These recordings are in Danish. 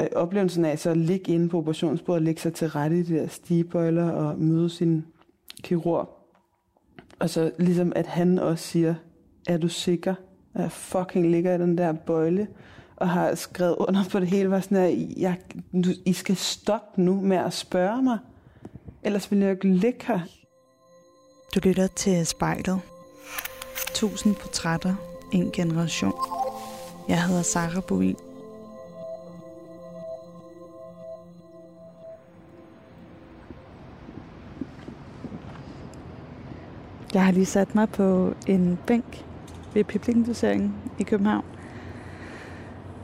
Øh, oplevelsen af så at ligge inde på operationsbordet, ligge sig til rette i de der stigebøjler og møde sin kirurg. Og så ligesom, at han også siger, er du sikker? Jeg fucking ligger i den der bøjle, og har skrevet under på det hele, var sådan her, jeg, du, I skal stoppe nu med at spørge mig, ellers vil jeg ikke ligge her. Du lytter til spejlet. Tusind portrætter, en generation. Jeg hedder Sarah Bovin. Jeg har lige sat mig på en bænk ved Piblingdoseringen i København.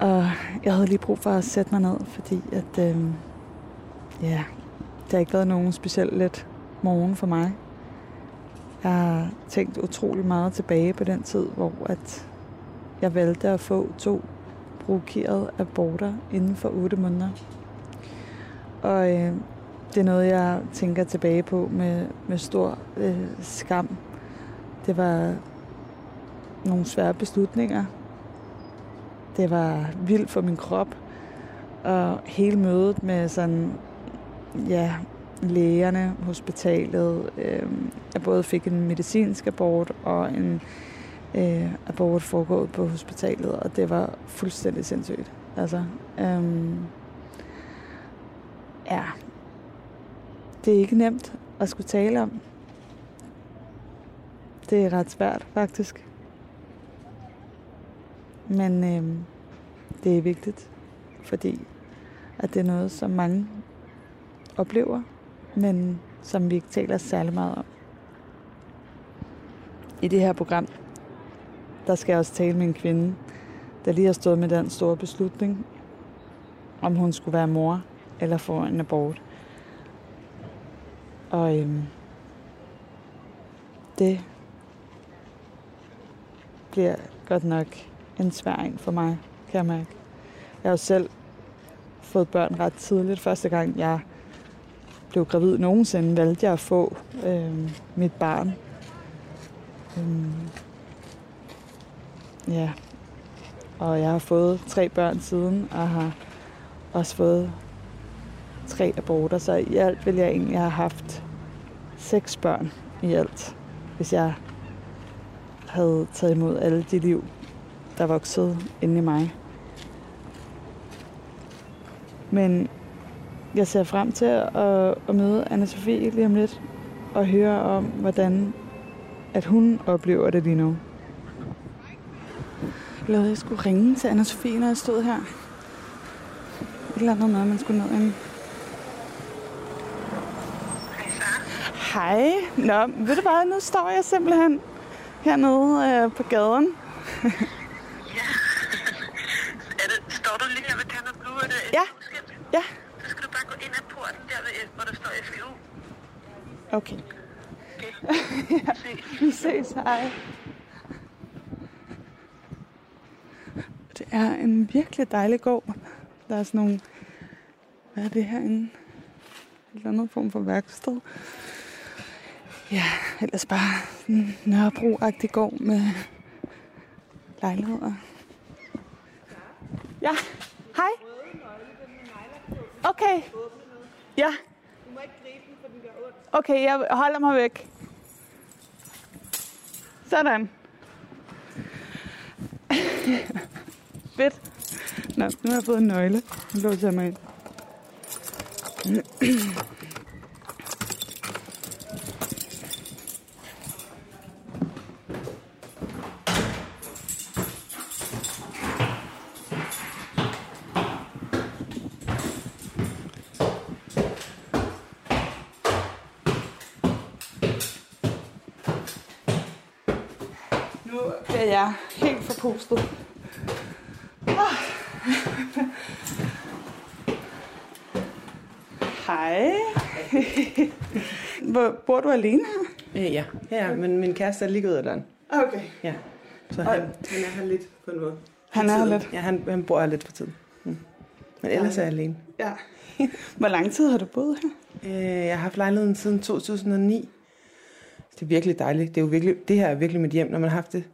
Og jeg havde lige brug for at sætte mig ned, fordi at, øh, ja, det har ikke været nogen specielt let morgen for mig. Jeg har tænkt utrolig meget tilbage på den tid, hvor at jeg valgte at få to provokerede aborter inden for 8 måneder. Og øh, det er noget, jeg tænker tilbage på med, med stor øh, skam. Det var nogle svære beslutninger. Det var vildt for min krop. Og hele mødet med sådan, ja, lægerne, hospitalet. Øh, jeg både fik en medicinsk abort og en øh, abort foregået på hospitalet, og det var fuldstændig sindssygt. Altså, øh, ja, det er ikke nemt at skulle tale om. Det er ret svært, faktisk. Men øh, det er vigtigt, fordi at det er noget, som mange oplever, men som vi ikke taler særlig meget om. I det her program, der skal jeg også tale med en kvinde, der lige har stået med den store beslutning, om hun skulle være mor eller få en abort. Og øhm, det bliver godt nok en svær en for mig, kan jeg mærke. Jeg har jo selv fået børn ret tidligt. Første gang jeg blev gravid nogensinde, valgte jeg at få øhm, mit barn. Øhm, ja, og jeg har fået tre børn siden, og har også fået tre aborter, så i alt vil jeg egentlig have haft seks børn i alt, hvis jeg havde taget imod alle de liv, der voksede inde i mig. Men jeg ser frem til at, at møde anna Sofie lige om lidt og høre om, hvordan at hun oplever det lige nu. Jeg lavede, at jeg skulle ringe til anna Sofie, når jeg stod her. Et eller andet noget, man skulle ned ind. Hej. Nå, ved du hvad, nu står jeg simpelthen hernede øh, på gaden. ja. Er det, står du lige her ved Tanner Blue? Er det ja. Ja. Så skal du bare gå ind ad porten der, ved, hvor der står FU. Okay. okay. ja. Vi ses. Hej. Det er en virkelig dejlig gård. Der er sådan nogle... Hvad er det herinde? En eller anden form for værksted. Ja, ellers bare en Nørrebro-agtig gård med lejligheder. Ja, hej. Okay. Ja. Du må ikke gribe den, for den gør ondt. Okay, jeg holder mig væk. Sådan. Fedt. Nå, nu har jeg fået en nøgle. Nu låser jeg mig ind. Nu er jeg helt forpustet. Ah. Hej. Hvor, bor du alene her? Øh, ja, ja, men min kæreste er lige ud af døren. Okay. Ja, så han, han er her lidt på en måde. Han er her lidt? Ja, han, han bor her lidt for tiden. Mm. Men ellers er jeg alene. Ja. Hvor lang tid har du boet her? Øh, jeg har haft lejligheden siden 2009. Det er virkelig dejligt. Det, er jo virkelig, det her er virkelig mit hjem, når man har haft det.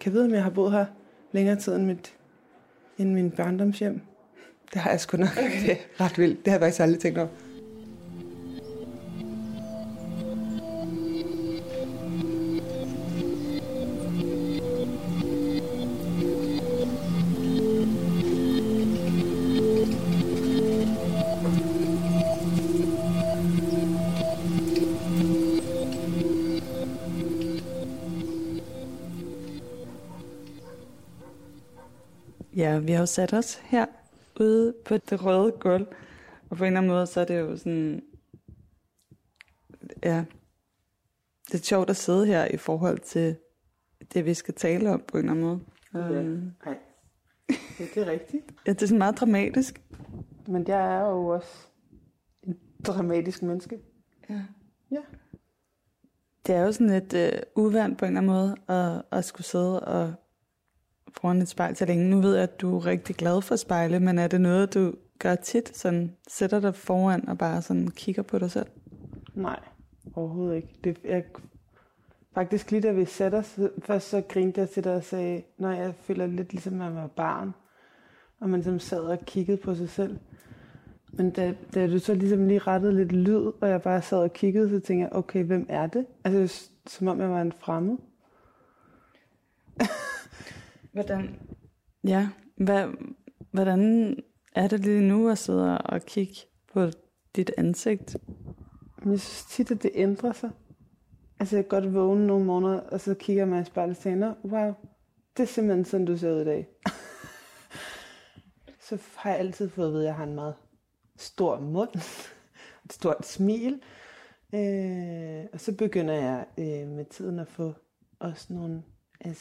Kan jeg vide, om jeg har boet her længere tid end, mit, end min barndomshjem? det har jeg sgu nok. Okay. Det er ret vildt. Det har jeg faktisk aldrig tænkt over. Ja, vi har jo sat os her ude på det røde gulv. Og på en eller anden måde, så er det jo sådan... Ja, det er sjovt at sidde her i forhold til det, vi skal tale om på en eller anden måde. Ja. Um, Nej, ja, det er rigtigt. ja, det er sådan meget dramatisk. Men jeg er jo også en dramatisk menneske. Ja. Ja. Det er jo sådan lidt øh, uvandt på en eller anden måde at, at skulle sidde og foran et spejl så længe. Nu ved jeg, at du er rigtig glad for spejle, men er det noget, du gør tit? Sådan sætter dig foran og bare sådan kigger på dig selv? Nej, overhovedet ikke. Det, jeg, faktisk lige da vi satte os, først så grinte jeg til dig og sagde, når jeg føler lidt ligesom at være barn, og man som sad og kiggede på sig selv. Men da, da du så ligesom lige rettede lidt lyd, og jeg bare sad og kiggede, så tænkte jeg, okay, hvem er det? Altså, som om jeg var en fremmed. Hvordan? Ja, hvad, hvordan er det lige nu at sidde og kigge på dit ansigt? Jeg synes tit, at det ændrer sig. Altså, jeg kan godt vågne nogle måneder, og så kigger mig i spejlet og tænker, "Nå, wow, det er simpelthen sådan, du ser ud i dag. så har jeg altid fået at vide, at jeg har en meget stor mund, et stort smil. Øh, og så begynder jeg øh, med tiden at få også nogle af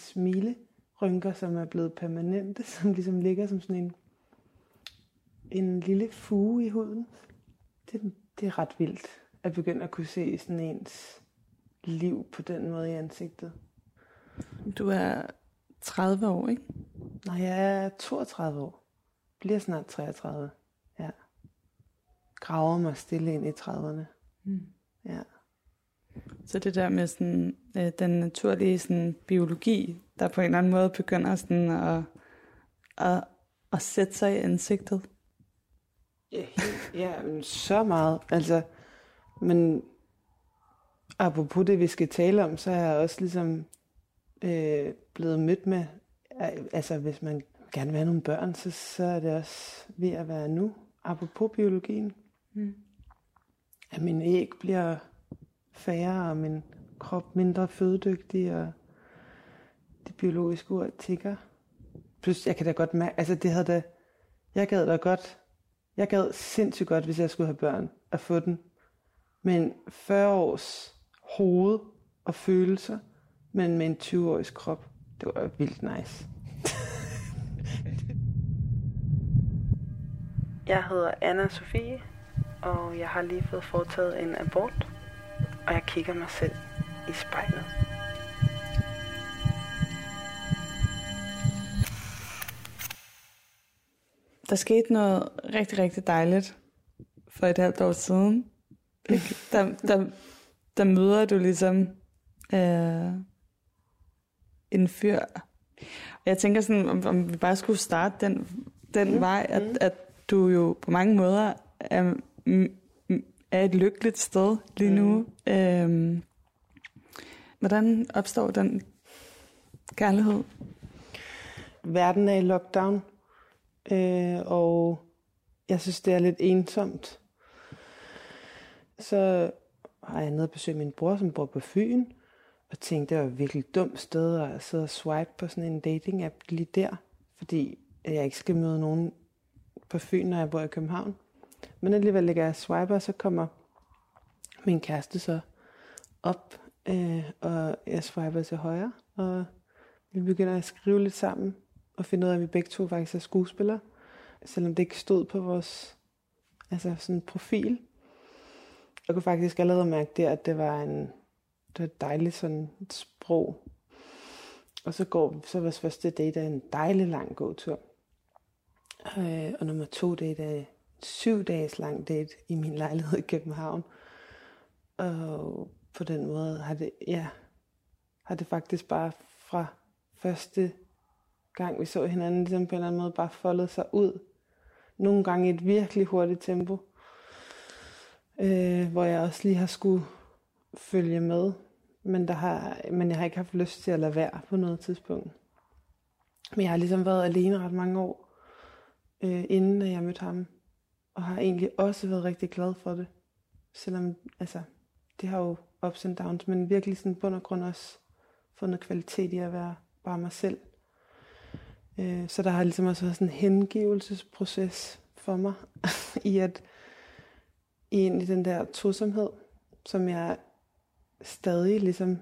smilerynker, som er blevet permanente, som ligesom ligger som sådan en, en lille fuge i huden. Det, det er ret vildt at begynde at kunne se sådan ens liv på den måde i ansigtet. Du er 30 år, ikke? Når jeg er 32 år, bliver snart 33, ja. Graver mig stille ind i 30'erne. Mm. Ja. Så det der med sådan, øh, den naturlige sådan, biologi, der på en eller anden måde begynder sådan at, at, at sætte sig i ansigtet. Ja, helt, ja men så meget. Altså, men apropos det, vi skal tale om, så er jeg også ligesom øh, blevet mødt med, al- altså hvis man gerne vil have nogle børn, så, så er det også ved at være nu. Apropos biologien. Mm. At min æg bliver færre, og min krop mindre fødedygtig, og det biologiske ur tigger. Plus, jeg kan da godt mærke, altså det havde da, jeg gad da godt, jeg gad sindssygt godt, hvis jeg skulle have børn, at få den. Men 40 års hoved og følelser, men med en 20-årig krop, det var vildt nice. Jeg hedder Anna Sofie, og jeg har lige fået foretaget en abort, og jeg kigger mig selv i spejlet. Der skete noget rigtig, rigtig dejligt for et halvt år siden. Der, der, der møder du ligesom øh, en fyr. Og jeg tænker sådan, om, om vi bare skulle starte den, den mm. vej, at, at du jo på mange måder er, mm, mm, er et lykkeligt sted lige nu. Mm. Øh, hvordan opstår den kærlighed? Verden er i lockdown, øh, og jeg synes, det er lidt ensomt. Så har jeg nede og besøge min bror, som bor på Fyn, og tænkte, det var et virkelig dumt sted at sidde og swipe på sådan en dating-app lige der, fordi jeg ikke skal møde nogen på Fyn, når jeg bor i København. Men alligevel ligger jeg og swiper, og så kommer min kæreste så op, øh, og jeg swiper til højre, og vi begynder at skrive lidt sammen, og finde ud af, at vi begge to faktisk er skuespillere, selvom det ikke stod på vores altså sådan profil. Jeg kunne faktisk allerede mærke der, at det var en det var et dejligt sådan et sprog. Og så går så vores første date er en dejlig lang gåtur. Øh, og nummer to date er syv dages lang date i min lejlighed i København. Og på den måde har det, ja, har det faktisk bare fra første gang vi så hinanden, ligesom på en eller anden måde bare foldet sig ud nogle gange i et virkelig hurtigt tempo, øh, hvor jeg også lige har skulle følge med. Men, der har, men jeg har ikke haft lyst til at lade være på noget tidspunkt. Men jeg har ligesom været alene ret mange år, øh, inden jeg mødte ham. Og har egentlig også været rigtig glad for det. Selvom, altså, det har jo ups and downs, men virkelig sådan bund og grund også fundet kvalitet i at være bare mig selv. Øh, så der har ligesom også været sådan en hengivelsesproces for mig, i at i egentlig den der tosomhed, som jeg stadig ligesom,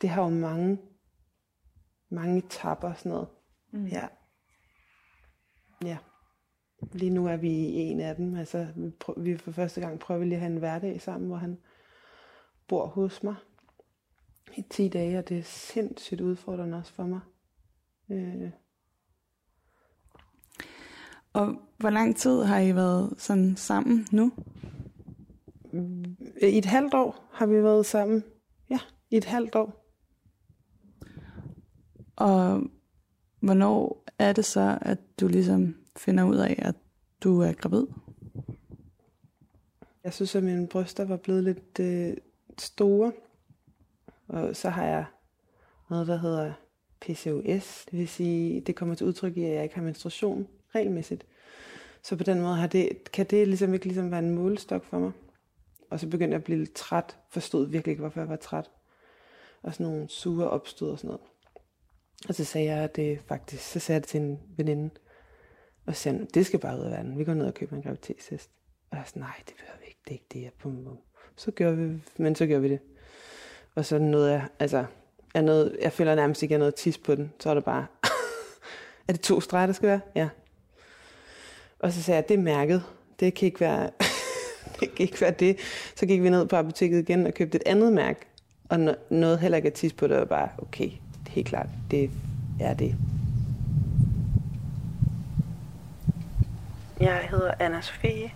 det har jo mange, mange etapper og sådan noget. Mm. Ja. Ja. Lige nu er vi i en af dem. Altså, vi, prøver, vi for første gang prøver lige at have en hverdag sammen, hvor han bor hos mig i 10 dage, og det er sindssygt udfordrende også for mig. Øh. Og hvor lang tid har I været sådan sammen nu? I et halvt år har vi været sammen. Ja, i et halvt år. Og hvornår er det så, at du ligesom finder ud af, at du er gravid? Jeg synes, at mine bryster var blevet lidt øh, store. Og så har jeg noget, der hedder PCOS. Det vil sige, det kommer til udtryk i, at jeg ikke har menstruation regelmæssigt. Så på den måde har det, kan det ligesom ikke ligesom være en målestok for mig. Og så begyndte jeg at blive lidt træt. Forstod virkelig ikke, hvorfor jeg var træt. Og sådan nogle sure opstød og sådan noget. Og så sagde jeg det faktisk, så sagde jeg det til en veninde. Og så sagde han, det skal bare ud af verden. Vi går ned og køber en graviditetstest. Og jeg sagde, nej, det behøver vi ikke. Det er ikke det, jeg på Så gør vi, men så gør vi det. Og så nåede jeg, altså, jeg, nåede, jeg føler nærmest ikke, at jeg nåede tis på den. Så er det bare, er det to streger, der skal være? Ja. Og så sagde jeg, det er mærket. Det kan ikke være, det kan ikke være det. Så gik vi ned på apoteket igen og købte et andet mærke. Og noget heller ikke at tisse på det, og bare, okay, det er helt klart, det er det. Jeg hedder Anna Sofie,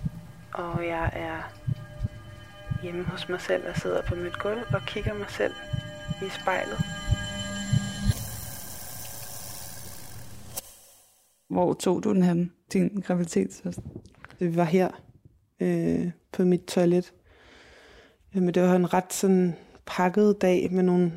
og jeg er hjemme hos mig selv og sidder på mit gulv og kigger mig selv i spejlet. Hvor tog du den hen, din graviditetstest? Det var her øh, på mit toilet. Men det var en ret sådan pakket dag med nogle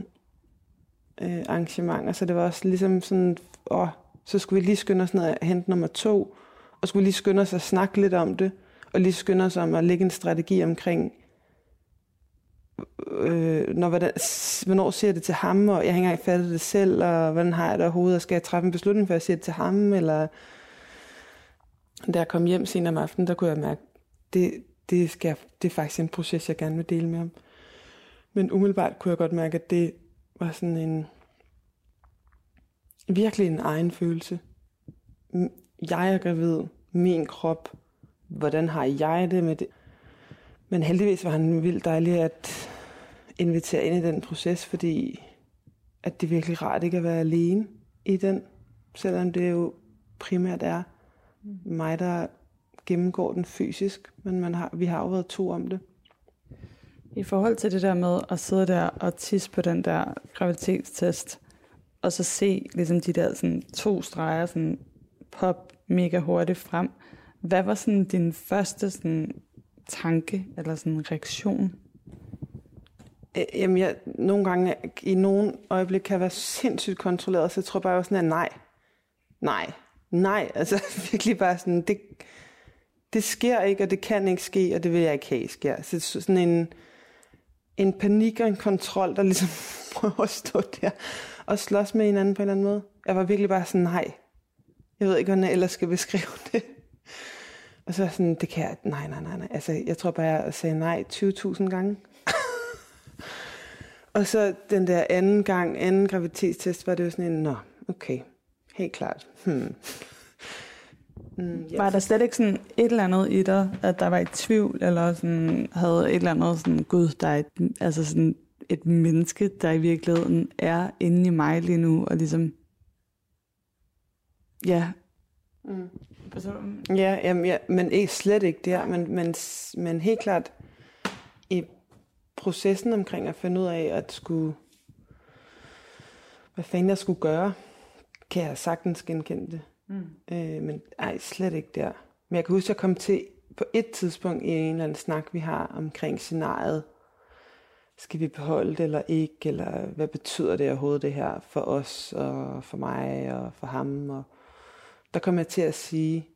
øh, arrangementer, så det var også ligesom sådan, åh, så skulle vi lige skynde os ned og hente nummer to, og skulle lige skynde os at snakke lidt om det, og lige skynde os om at lægge en strategi omkring, øh, når, hvordan, hvornår siger jeg det til ham, og jeg har ikke engang fattet det selv, og hvordan har jeg det overhovedet, og skal jeg træffe en beslutning, før jeg siger det til ham, eller da jeg kom hjem senere om aftenen, der kunne jeg mærke, det, det, skal, det er faktisk en proces, jeg gerne vil dele med ham. Men umiddelbart kunne jeg godt mærke, at det var sådan en virkelig en egen følelse. Jeg er gravid, min krop, hvordan har jeg det med det? Men heldigvis var han vildt dejlig at invitere ind i den proces, fordi at det er virkelig rart ikke at være alene i den, selvom det jo primært er mig, der gennemgår den fysisk, men man har, vi har jo været to om det. I forhold til det der med at sidde der og tisse på den der graviditetstest, og så se ligesom de der sådan, to streger sådan, pop mega hurtigt frem. Hvad var sådan din første sådan, tanke eller sådan reaktion? Jamen, jeg, nogle gange, i nogle øjeblik kan jeg være sindssygt kontrolleret, så jeg tror bare, jeg var sådan, at nej, nej, nej. Altså virkelig bare sådan, det, det sker ikke, og det kan ikke ske, og det vil jeg ikke have, sker. Så sådan en, en panik og en kontrol, der ligesom prøver at stå der og slås med hinanden på en eller anden måde. Jeg var virkelig bare sådan, nej. Jeg ved ikke, hvordan jeg ellers skal beskrive det. Og så sådan, det kan jeg, nej, nej, nej, nej. Altså, jeg tror bare, jeg sagde nej 20.000 gange. og så den der anden gang, anden graviditetstest, var det jo sådan en, nå, okay, helt klart. Hmm. Mm, yes. Var der slet ikke sådan et eller andet i dig, at der var i tvivl, eller sådan, havde et eller andet sådan, gud, der er et, altså sådan et menneske, der i virkeligheden er inde i mig lige nu, og ligesom, ja. Mm. Ja, jamen, ja, men ikke slet ikke der, men, men, men helt klart i processen omkring at finde ud af, at skulle, hvad fanden jeg skulle gøre, kan jeg sagtens genkende det. Mm. Øh, men ej, slet ikke der. Men jeg kan huske, at jeg kom til på et tidspunkt i en eller anden snak, vi har omkring scenariet, skal vi beholde det eller ikke, eller hvad betyder det overhovedet det her for os, og for mig, og for ham, og der kom jeg til at sige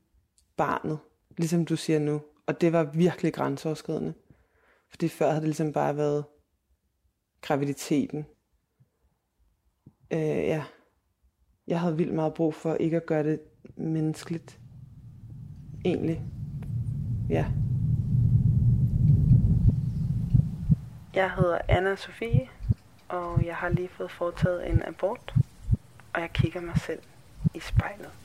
barnet, ligesom du siger nu, og det var virkelig grænseoverskridende, fordi før havde det ligesom bare været graviditeten. Øh, ja, jeg havde vildt meget brug for ikke at gøre det menneskeligt, egentlig. Ja. Jeg hedder Anna Sofie, og jeg har lige fået foretaget en abort, og jeg kigger mig selv i spejlet.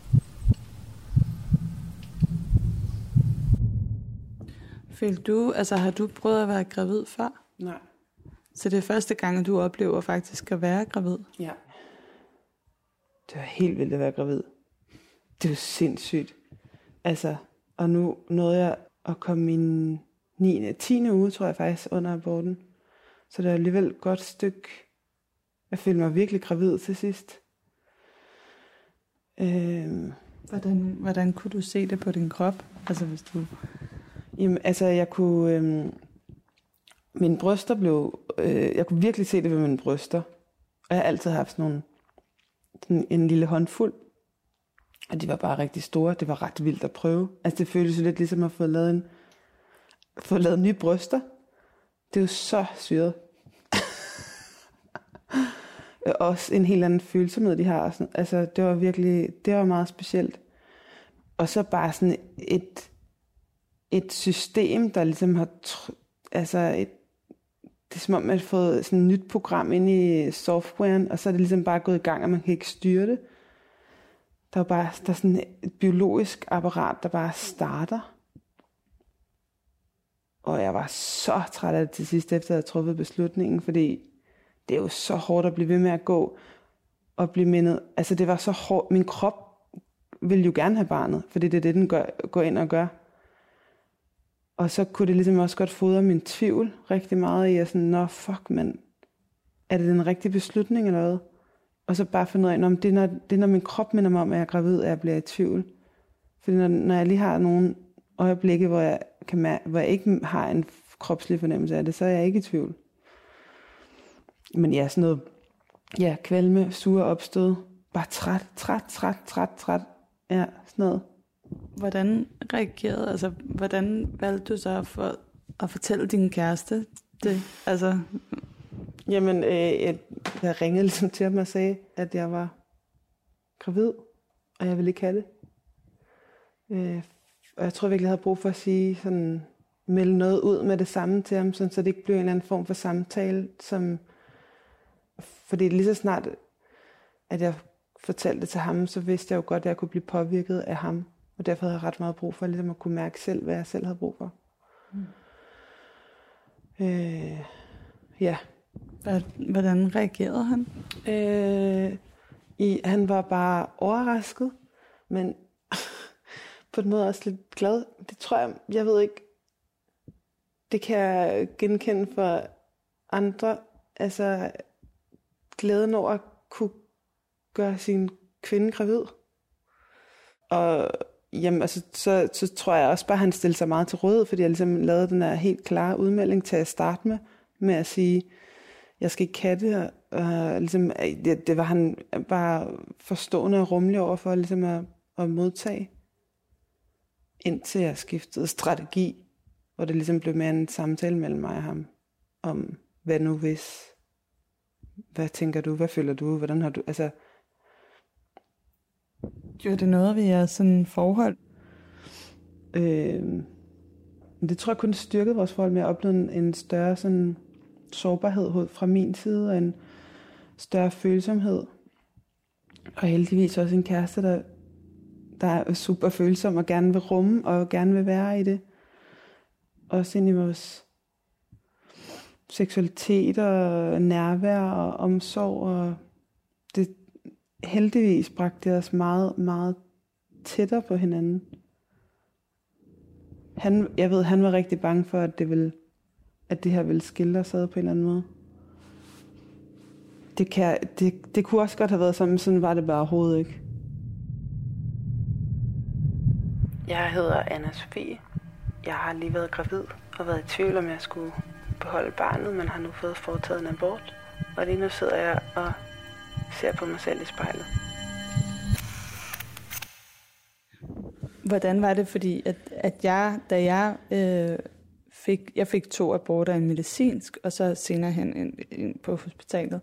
Følte du, altså har du prøvet at være gravid før? Nej. Så det er første gang, at du oplever faktisk at være gravid? Ja. Det var helt vildt at være gravid. Det var sindssygt. Altså, og nu nåede jeg at komme min 9. 10. uge, tror jeg faktisk, under aborten. Så det er alligevel et godt stykke. Jeg følte mig virkelig gravid til sidst. Øhm, Hvordan, hvordan kunne du se det på din krop? Altså hvis du... Jamen, altså, jeg kunne... Øh, mine bryster blev... Øh, jeg kunne virkelig se det ved mine bryster. Og jeg har altid haft sådan nogle... Sådan en lille håndfuld. Og de var bare rigtig store. Det var ret vildt at prøve. Altså, det føltes jo lidt ligesom at få lavet en... Få lavet nye bryster. Det er jo så syret. Også en helt anden følsomhed, de har. Sådan. Altså, det var virkelig... Det var meget specielt. Og så bare sådan et et system, der ligesom har, tr- altså et, det er som om, man har fået sådan et nyt program ind i softwaren, og så er det ligesom bare gået i gang, og man kan ikke styre det. Der er bare der er sådan et biologisk apparat, der bare starter. Og jeg var så træt af det til sidst, efter jeg havde truffet beslutningen, fordi det er jo så hårdt at blive ved med at gå og blive mindet. Altså det var så hårdt. Min krop ville jo gerne have barnet, fordi det er det, den gør, går ind og gør. Og så kunne det ligesom også godt fodre min tvivl rigtig meget i, at sådan, nå fuck men er det den rigtige beslutning eller hvad? Og så bare finde ud af, om det, er, når, det er, når min krop minder mig om, at jeg er gravid, at jeg bliver i tvivl. Fordi når, når jeg lige har nogle øjeblikke, hvor jeg, kan mær- hvor jeg ikke har en kropslig fornemmelse af det, så er jeg ikke i tvivl. Men ja, sådan noget, ja, kvalme, sure opstød, bare træt, træt, træt, træt, træt, ja, sådan noget. Hvordan reagerede, altså hvordan valgte du så for at fortælle din kæreste det? Altså, Jamen, øh, jeg, jeg ringede ligesom til ham og sagde, at jeg var gravid, og jeg ville ikke have det. Øh, og jeg tror virkelig, jeg havde brug for at sige sådan, melde noget ud med det samme til ham, sådan, så det ikke blev en eller anden form for samtale, som, fordi lige så snart, at jeg fortalte det til ham, så vidste jeg jo godt, at jeg kunne blive påvirket af ham. Og derfor havde jeg ret meget brug for ligesom at kunne mærke selv, hvad jeg selv havde brug for. Mm. Øh, ja. hvordan reagerede han? Øh, i, han var bare overrasket, men på en måde også lidt glad. Det tror jeg, jeg ved ikke, det kan jeg genkende for andre. Altså, glæden over at kunne gøre sin kvinde gravid. Og jamen, altså, så, så tror jeg også bare, at han stillede sig meget til rådighed, fordi jeg ligesom lavede den her helt klare udmelding til at starte med, med at sige, jeg skal ikke have det, og ligesom, øh, det, det var han bare forstående og rummelig over for ligesom at, at modtage, indtil jeg skiftede strategi, hvor det ligesom blev mere en samtale mellem mig og ham, om hvad nu hvis, hvad tænker du, hvad føler du, hvordan har du, altså, Gjorde det noget ved jeres sådan forhold? Øh, det tror jeg kun styrkede vores forhold med at opleve en, en større sådan, sårbarhed fra min side, og en større følsomhed. Og heldigvis også en kæreste, der, der er super følsom og gerne vil rumme og gerne vil være i det. Også ind i vores seksualitet og nærvær og omsorg. Og heldigvis bragte det os meget, meget tættere på hinanden. Han, jeg ved, han var rigtig bange for, at det, ville, at det her ville skille os ad på en eller anden måde. Det, kan, det, det kunne også godt have været sådan, men sådan var det bare overhovedet ikke. Jeg hedder Anna Sofie. Jeg har lige været gravid og været i tvivl, om jeg skulle beholde barnet, men har nu fået foretaget en abort. Og lige nu sidder jeg og ser på mig selv i spejlet. Hvordan var det, fordi at, at jeg, da jeg øh, fik, jeg fik to aborter, en medicinsk, og så senere hen en, en på hospitalet.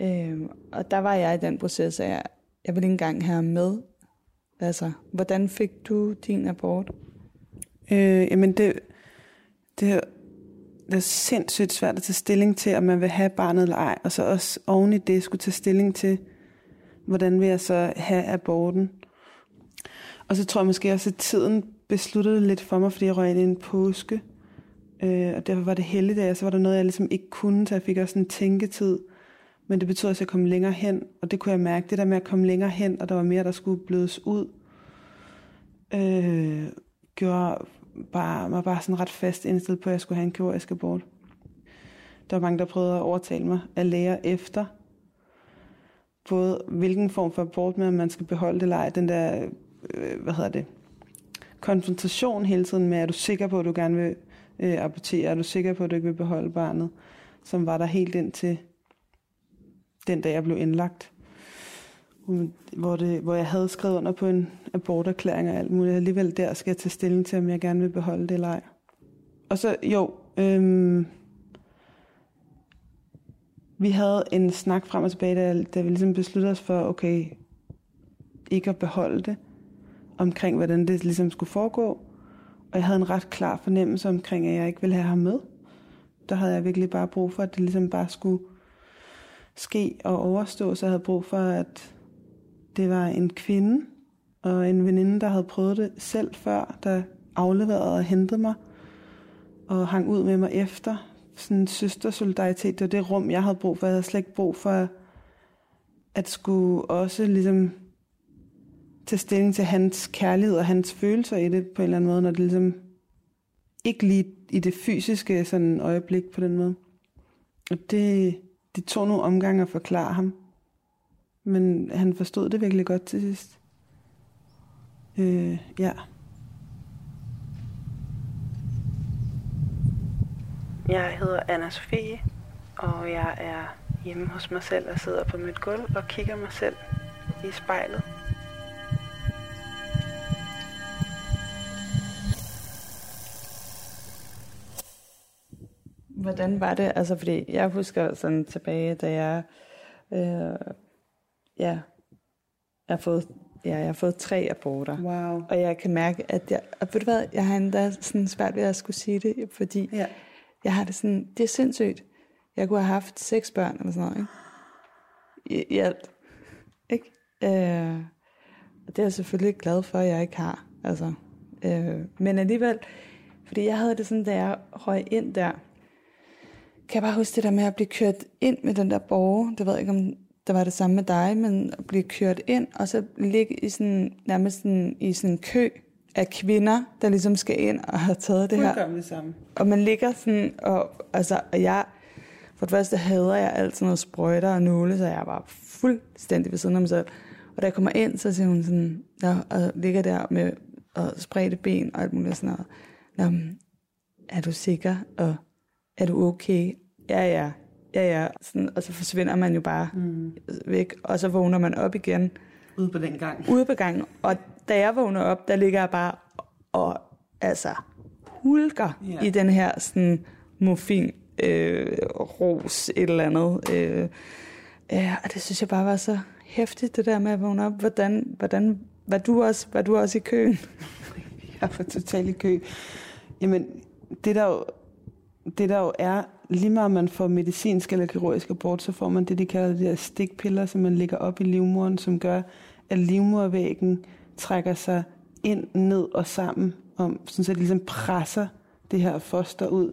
Øh, og der var jeg i den proces, at jeg, jeg ville ikke engang have med. Altså, hvordan fik du din abort? Øh, jamen det, det, det er sindssygt svært at tage stilling til, om man vil have barnet eller ej. Og så også oven i det skulle tage stilling til, hvordan vil jeg så have aborten. Og så tror jeg måske også, at tiden besluttede lidt for mig, fordi jeg røg ind i en påske. Øh, og derfor var det helligdag, og så var der noget, jeg ligesom ikke kunne, så jeg fik også en tænketid. Men det betød også, at jeg kom længere hen, og det kunne jeg mærke, det der med at komme længere hen, og der var mere, der skulle blødes ud, øh, gjorde bare, var bare sådan ret fast indstillet på, at jeg skulle have en kirurgisk abort. Der var mange, der prøvede at overtale mig at lære efter, både hvilken form for abort, med, om man skal beholde det eller ej, den der, øh, hvad hedder det, konfrontation hele tiden med, er du sikker på, at du gerne vil øh, abortere, er du sikker på, at du ikke vil beholde barnet, som var der helt ind til den dag, jeg blev indlagt. Hvor, det, hvor jeg havde skrevet under på en aborterklæring og alt muligt. Alligevel der skal jeg tage stilling til, om jeg gerne vil beholde det eller ej. Og så, jo, øhm, vi havde en snak frem og tilbage, da, da vi ligesom besluttede os for, okay, ikke at beholde det, omkring hvordan det ligesom skulle foregå. Og jeg havde en ret klar fornemmelse omkring, at jeg ikke ville have ham med. Der havde jeg virkelig bare brug for, at det ligesom bare skulle ske og overstå, så jeg havde brug for, at det var en kvinde og en veninde, der havde prøvet det selv før, der afleverede og hentede mig og hang ud med mig efter. Sådan en søstersolidaritet, det var det rum, jeg havde brug for. Jeg havde slet ikke brug for at skulle også ligesom tage stilling til hans kærlighed og hans følelser i det på en eller anden måde, når det ligesom ikke lige i det fysiske sådan øjeblik på den måde. Og det, det tog nogle omgange at forklare ham. Men han forstod det virkelig godt til sidst. Øh, ja. Jeg hedder Anna Sofie, og jeg er hjemme hos mig selv og sidder på mit gulv og kigger mig selv i spejlet. Hvordan var det? Altså, fordi jeg husker sådan tilbage, da jeg, øh, ja, jeg har fået Ja, jeg har fået tre aborter. Wow. Og jeg kan mærke, at jeg... Og ved du hvad, jeg har endda sådan svært ved at skulle sige det, fordi ja. jeg har det sådan... Det er sindssygt. Jeg kunne have haft seks børn eller sådan noget, ikke? I, i alt. Ikke? Øh, og det er jeg selvfølgelig glad for, at jeg ikke har. Altså, øh, men alligevel, fordi jeg havde det sådan, da jeg røg ind der, kan jeg bare huske det der med at blive kørt ind med den der borger. Det ved jeg ikke, om der var det samme med dig, men at blive kørt ind, og så ligge i sådan, nærmest sådan, i sådan en kø af kvinder, der ligesom skal ind og have taget det her. det samme. Og man ligger sådan, og, altså, og jeg, for det første hader jeg alt sådan noget sprøjter og nåle, så jeg var fuldstændig ved siden af mig selv. Og da jeg kommer ind, så siger hun sådan, ja, og ligger der med og spredte ben og alt muligt sådan noget. Nå, er du sikker? Og er du okay? Ja, ja, ja, ja. Sådan, og så forsvinder man jo bare mm. væk, og så vågner man op igen. Ude på den gang. Ude på gangen. Og da jeg vågner op, der ligger jeg bare og altså hulker yeah. i den her sådan morfin øh, ros et eller andet. Øh, ja, og det synes jeg bare var så hæftigt, det der med at vågne op. Hvordan, hvordan var, du også, var du også i køen? jeg var totalt i kø. Jamen, det der jo, det der jo er, lige meget man får medicinsk eller kirurgisk abort, så får man det, de kalder de der stikpiller, som man lægger op i livmoderen, som gør, at livmodervæggen trækker sig ind, ned og sammen, om, sådan set ligesom presser det her foster ud.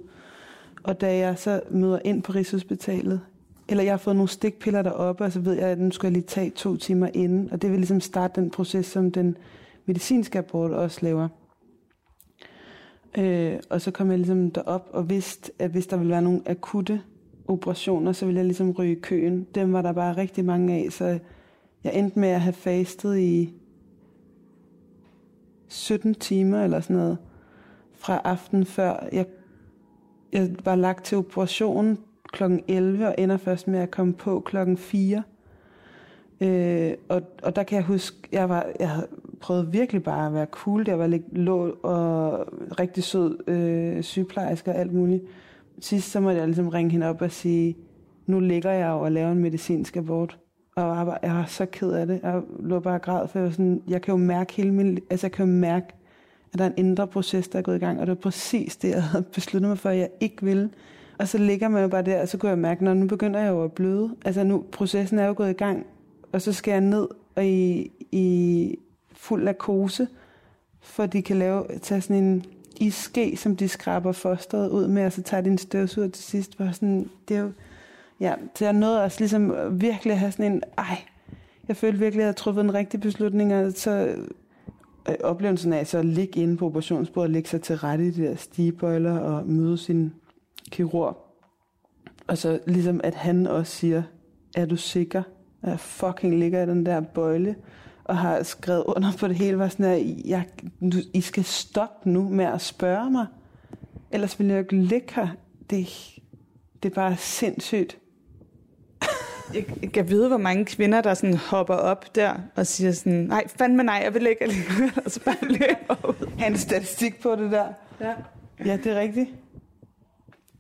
Og da jeg så møder ind på Rigshospitalet, eller jeg har fået nogle stikpiller deroppe, og så ved jeg, at nu skal jeg lige tage to timer inden, og det vil ligesom starte den proces, som den medicinske abort også laver. Øh, og så kom jeg ligesom derop og vidste, at hvis der ville være nogle akutte operationer, så ville jeg ligesom ryge i køen. Dem var der bare rigtig mange af, så jeg endte med at have fastet i 17 timer eller sådan noget fra aften før. Jeg, jeg var lagt til operation kl. 11 og ender først med at komme på klokken 4. Øh, og, og der kan jeg huske, jeg, var, jeg prøvede virkelig bare at være cool. Der var lidt lå og rigtig sød øh, sygeplejerske og alt muligt. Sidst så måtte jeg ligesom ringe hende op og sige, nu ligger jeg og laver en medicinsk abort. Og jeg var, jeg var så ked af det. Jeg lå bare og græd, for jeg, var sådan, jeg kan jo mærke hele min, altså jeg kan jo mærke, at der er en indre proces, der er gået i gang. Og det var præcis det, jeg havde besluttet mig for, at jeg ikke ville. Og så ligger man jo bare der, og så kunne jeg mærke, når nu begynder jeg jo at bløde. Altså nu, processen er jo gået i gang, og så skal jeg ned og i, i fuld narkose, for de kan lave, tage sådan en iske, som de skraber fosteret ud med, og så tager de en støvsuger til sidst. Var sådan, det er jo, ja, så jeg nåede også ligesom virkelig at have sådan en, ej, jeg følte virkelig, at jeg havde truffet en rigtig beslutning, og så øh, oplevelsen af så at ligge inde på operationsbordet, lægge sig til rette i de der stigebøjler og møde sin kirurg. Og så ligesom, at han også siger, er du sikker? At jeg fucking ligger i den der bøjle, og har skrevet under på det hele, var sådan, at jeg, du, I skal stoppe nu med at spørge mig. Ellers vil jeg ikke ligge her. Det, det er bare sindssygt. Jeg, jeg kan vide, hvor mange kvinder, der sådan hopper op der og siger sådan, nej, fandme nej, jeg vil ikke alligevel, og så bare løber ud. have en statistik på det der. Ja. Ja, det er rigtigt.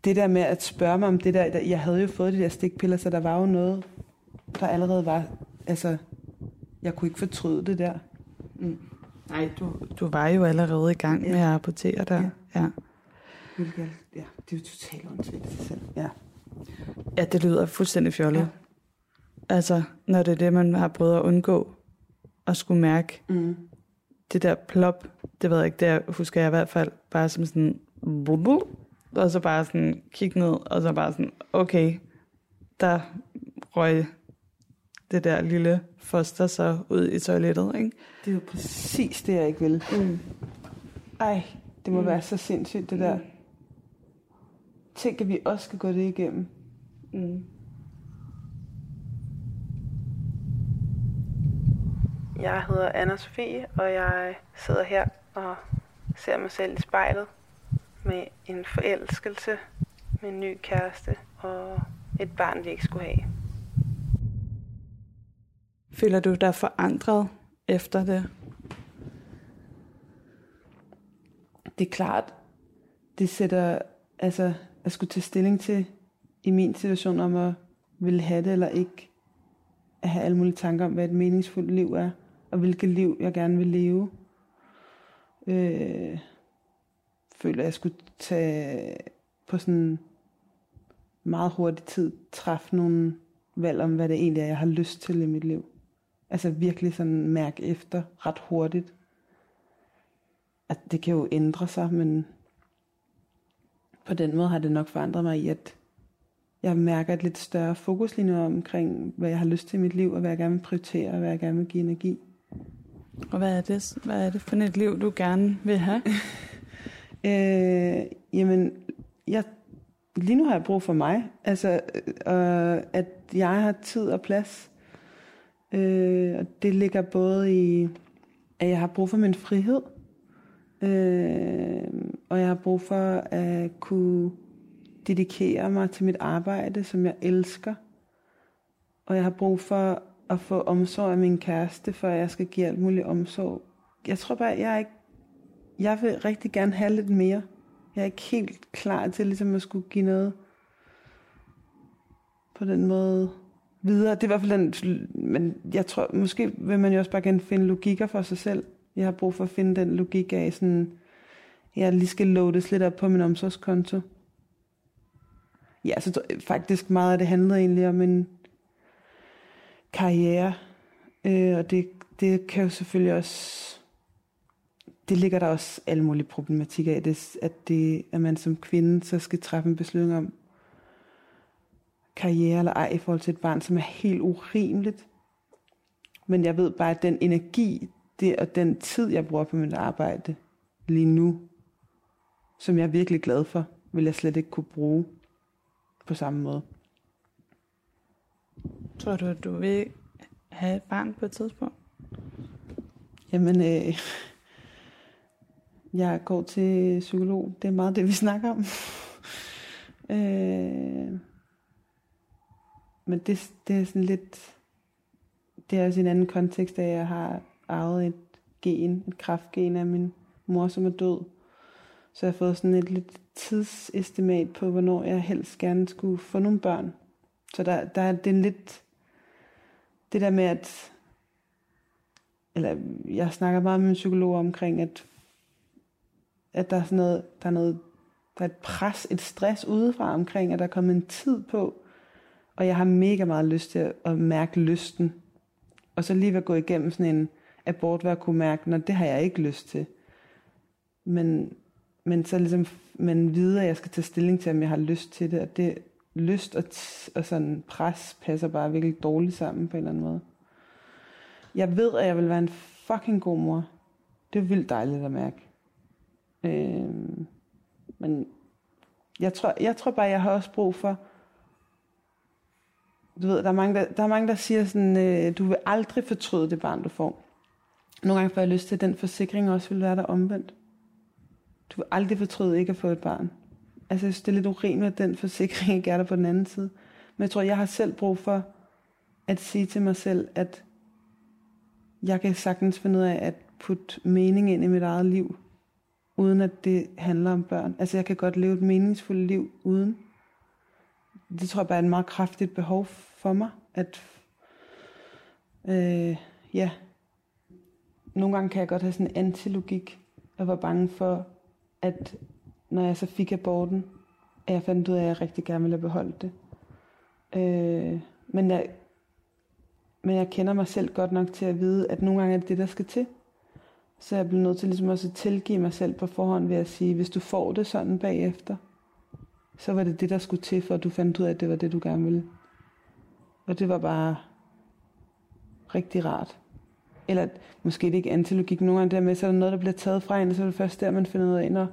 Det der med at spørge mig om det der, der jeg havde jo fået de der stikpiller, så der var jo noget, der allerede var, altså, jeg kunne ikke fortryde det der. Nej, du, du var jo allerede i gang Ja. med at rapportere der. Ja. ja. Hvilket, ja, det er jo totalt åndssvagt i sig selv. Ja. Ja, det lyder fuldstændig fjollet. Ja. Altså, når det er det, man har prøvet at undgå at skulle mærke Mm. det der plop, det ved jeg ikke, det husker jeg i hvert fald bare som sådan, blub, og så bare sådan kigge ned, og så bare sådan, okay, der røg det der lille foster så ud i toilettet, ikke? Det er jo præcis det, jeg ikke vil. Mm. Ej, det må mm. være så sindssygt, det der. Tænk, at vi også skal gå det igennem. Mm. Jeg hedder anna Sofie, og jeg sidder her og ser mig selv i spejlet med en forelskelse, med en ny kæreste og et barn, vi ikke skulle have. Føler du dig forandret efter det? Det er klart, det sætter, altså, at skulle tage stilling til i min situation om at ville have det eller ikke, at have alle mulige tanker om, hvad et meningsfuldt liv er, og hvilket liv jeg gerne vil leve. Øh, føler, at jeg skulle tage på sådan meget hurtig tid træffe nogle valg om, hvad det egentlig er, jeg har lyst til i mit liv. Altså virkelig sådan mærke efter ret hurtigt. At det kan jo ændre sig, men på den måde har det nok forandret mig i, at jeg mærker et lidt større fokus lige nu omkring, hvad jeg har lyst til i mit liv, og hvad jeg gerne vil prioritere, og hvad jeg gerne vil give energi. Og hvad er det, hvad er det for et liv, du gerne vil have? Øh, jamen, jeg, lige nu har jeg brug for mig. Altså, øh, at jeg har tid og plads. Øh, og det ligger både i, at jeg har brug for min frihed. Øh, og jeg har brug for at kunne dedikere mig til mit arbejde, som jeg elsker. Og jeg har brug for at få omsorg af min kæreste, for at jeg skal give alt muligt omsorg. Jeg tror bare, jeg er ikke jeg vil rigtig gerne have lidt mere. Jeg er ikke helt klar til ligesom at skulle give noget på den måde videre. Det er i hvert fald den, men jeg tror, måske vil man jo også bare gerne finde logikker for sig selv. Jeg har brug for at finde den logik af sådan, jeg lige skal loades lidt op på min omsorgskonto. Ja, så faktisk meget af det handlede egentlig om en karriere. Øh, og det, det kan jo selvfølgelig også det ligger der også alle mulige problematikker i, det, at, det, at man som kvinde så skal træffe en beslutning om karriere eller ej i forhold til et barn, som er helt urimeligt. Men jeg ved bare, at den energi det, og den tid, jeg bruger på mit arbejde lige nu, som jeg er virkelig glad for, vil jeg slet ikke kunne bruge på samme måde. Tror du, at du vil have et barn på et tidspunkt? Jamen, øh, jeg går til psykolog. Det er meget det, vi snakker om. øh, men det, det er sådan lidt... Det er også i en anden kontekst, at jeg har arvet et gen, et kraftgen af min mor, som er død. Så jeg har fået sådan et lidt tidsestimat på, hvornår jeg helst gerne skulle få nogle børn. Så der, der er det er lidt... Det der med, at... Eller jeg snakker meget med min psykolog omkring, at, at der er sådan noget, der er noget, der er et pres, et stress udefra omkring, at der er kommet en tid på, og jeg har mega meget lyst til at, at mærke lysten. Og så lige ved at gå igennem sådan en abort, hvor jeg kunne mærke, når det har jeg ikke lyst til. Men, men så ligesom, men videre, jeg skal tage stilling til, om jeg har lyst til det, og det lyst og, og sådan pres passer bare virkelig dårligt sammen på en eller anden måde. Jeg ved, at jeg vil være en fucking god mor. Det er vildt dejligt at mærke. Øh, men jeg tror, jeg tror bare, jeg har også brug for, du ved, der er mange, der, der, er mange, der siger sådan, øh, du vil aldrig fortryde det barn, du får. Nogle gange får jeg lyst til, at den forsikring også vil være der omvendt. Du vil aldrig fortryde ikke at få et barn. Altså, jeg synes, det er lidt urimeligt, at den forsikring ikke er der på den anden side. Men jeg tror, jeg har selv brug for at sige til mig selv, at jeg kan sagtens finde ud af at putte mening ind i mit eget liv, uden at det handler om børn. Altså, jeg kan godt leve et meningsfuldt liv uden. Det tror jeg bare er et meget kraftigt behov for mig, at øh, ja, nogle gange kan jeg godt have sådan en antilogik. Jeg var bange for, at når jeg så fik aborten, at jeg fandt ud af, at jeg rigtig gerne ville beholde det. Øh, men, jeg, men jeg kender mig selv godt nok til at vide, at nogle gange er det det, der skal til. Så jeg bliver nødt til ligesom også at tilgive mig selv på forhånd ved at sige, hvis du får det sådan bagefter, så var det det, der skulle til, for at du fandt ud af, at det var det, du gerne ville. Og det var bare rigtig rart. Eller måske det ikke antilogik. Nogle gange der med, så er der noget, der bliver taget fra en, og så er det først der, man finder ud af, og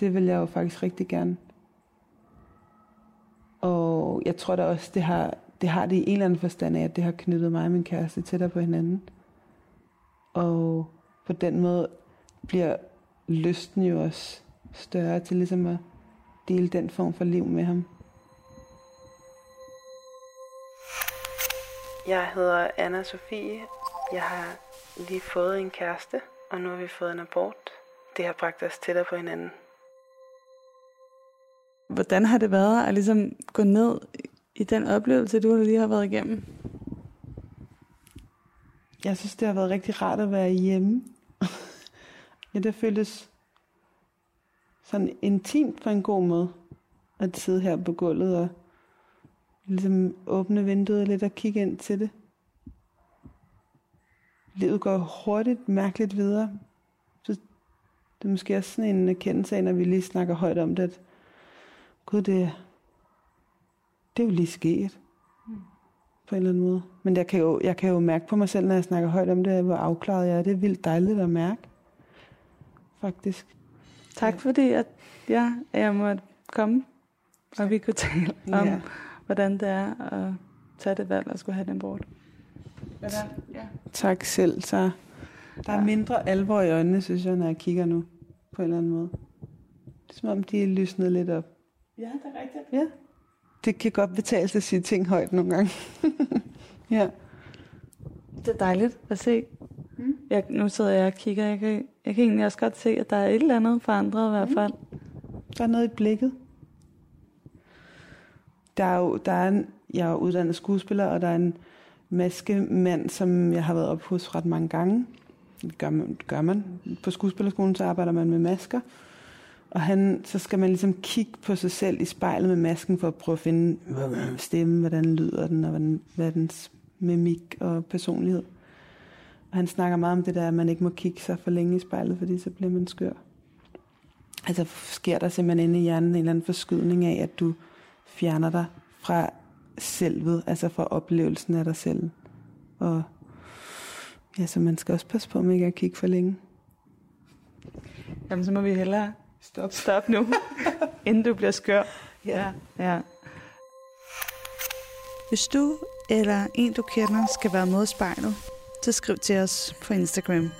det vil jeg jo faktisk rigtig gerne. Og jeg tror da også, det har, det har det i en eller anden forstand af, at det har knyttet mig og min kæreste tættere på hinanden. Og på den måde bliver lysten jo også større til ligesom at dele den form for liv med ham. Jeg hedder Anna Sofie. Jeg har lige fået en kæreste, og nu har vi fået en abort. Det har bragt os tættere på hinanden. Hvordan har det været at ligesom gå ned i den oplevelse, du lige har været igennem? Jeg synes, det har været rigtig rart at være hjemme. ja, det føltes sådan intimt på en god måde. At sidde her på gulvet og ligesom åbne vinduet lidt og kigge ind til det. Livet går hurtigt, mærkeligt videre. Så det er måske også sådan en erkendelse af, når vi lige snakker højt om det, at gud, det, det er jo lige sket. Mm. På en eller anden måde. Men jeg kan, jo, jeg kan jo mærke på mig selv, når jeg snakker højt om det, hvor afklaret jeg er. Det er vildt dejligt at mærke. Faktisk. Tak fordi, at ja, jeg måtte komme, og vi kunne tale om, ja. hvordan det er at tage det valg og skulle have den bort. Ja. Tak selv, så der er mindre alvor i øjnene, synes jeg, når jeg kigger nu, på en eller anden måde. Det er som om, de er lysnet lidt op. Ja, det er rigtigt. Ja. Det kan godt betale sig at sige ting højt nogle gange. ja. Det er dejligt at se. Mm. Jeg, nu sidder jeg og kigger. Jeg kan, jeg kan egentlig også godt se, at der er et eller andet forandret i hvert fald. Mm. Der er noget i blikket. Der er jo, der er en, jeg er uddannet skuespiller, og der er en maskemand, som jeg har været op hos ret mange gange. Det gør man, gør man. På skuespillerskolen, så arbejder man med masker. Og han, så skal man ligesom kigge på sig selv i spejlet med masken, for at prøve at finde stemme, hvordan lyder den, og hvordan, hvad er dens mimik og personlighed. Og han snakker meget om det der, at man ikke må kigge sig for længe i spejlet, fordi så bliver man skør. Altså sker der simpelthen inde i hjernen en eller anden forskydning af, at du fjerner dig fra selvet, altså fra oplevelsen af dig selv. Og ja, så man skal også passe på med ikke at kigge for længe. Jamen, så må vi hellere Stop. Stop nu, inden du bliver skør. Ja. ja. Hvis du eller en, du kender, skal være med i spejlet, så skriv til os på Instagram.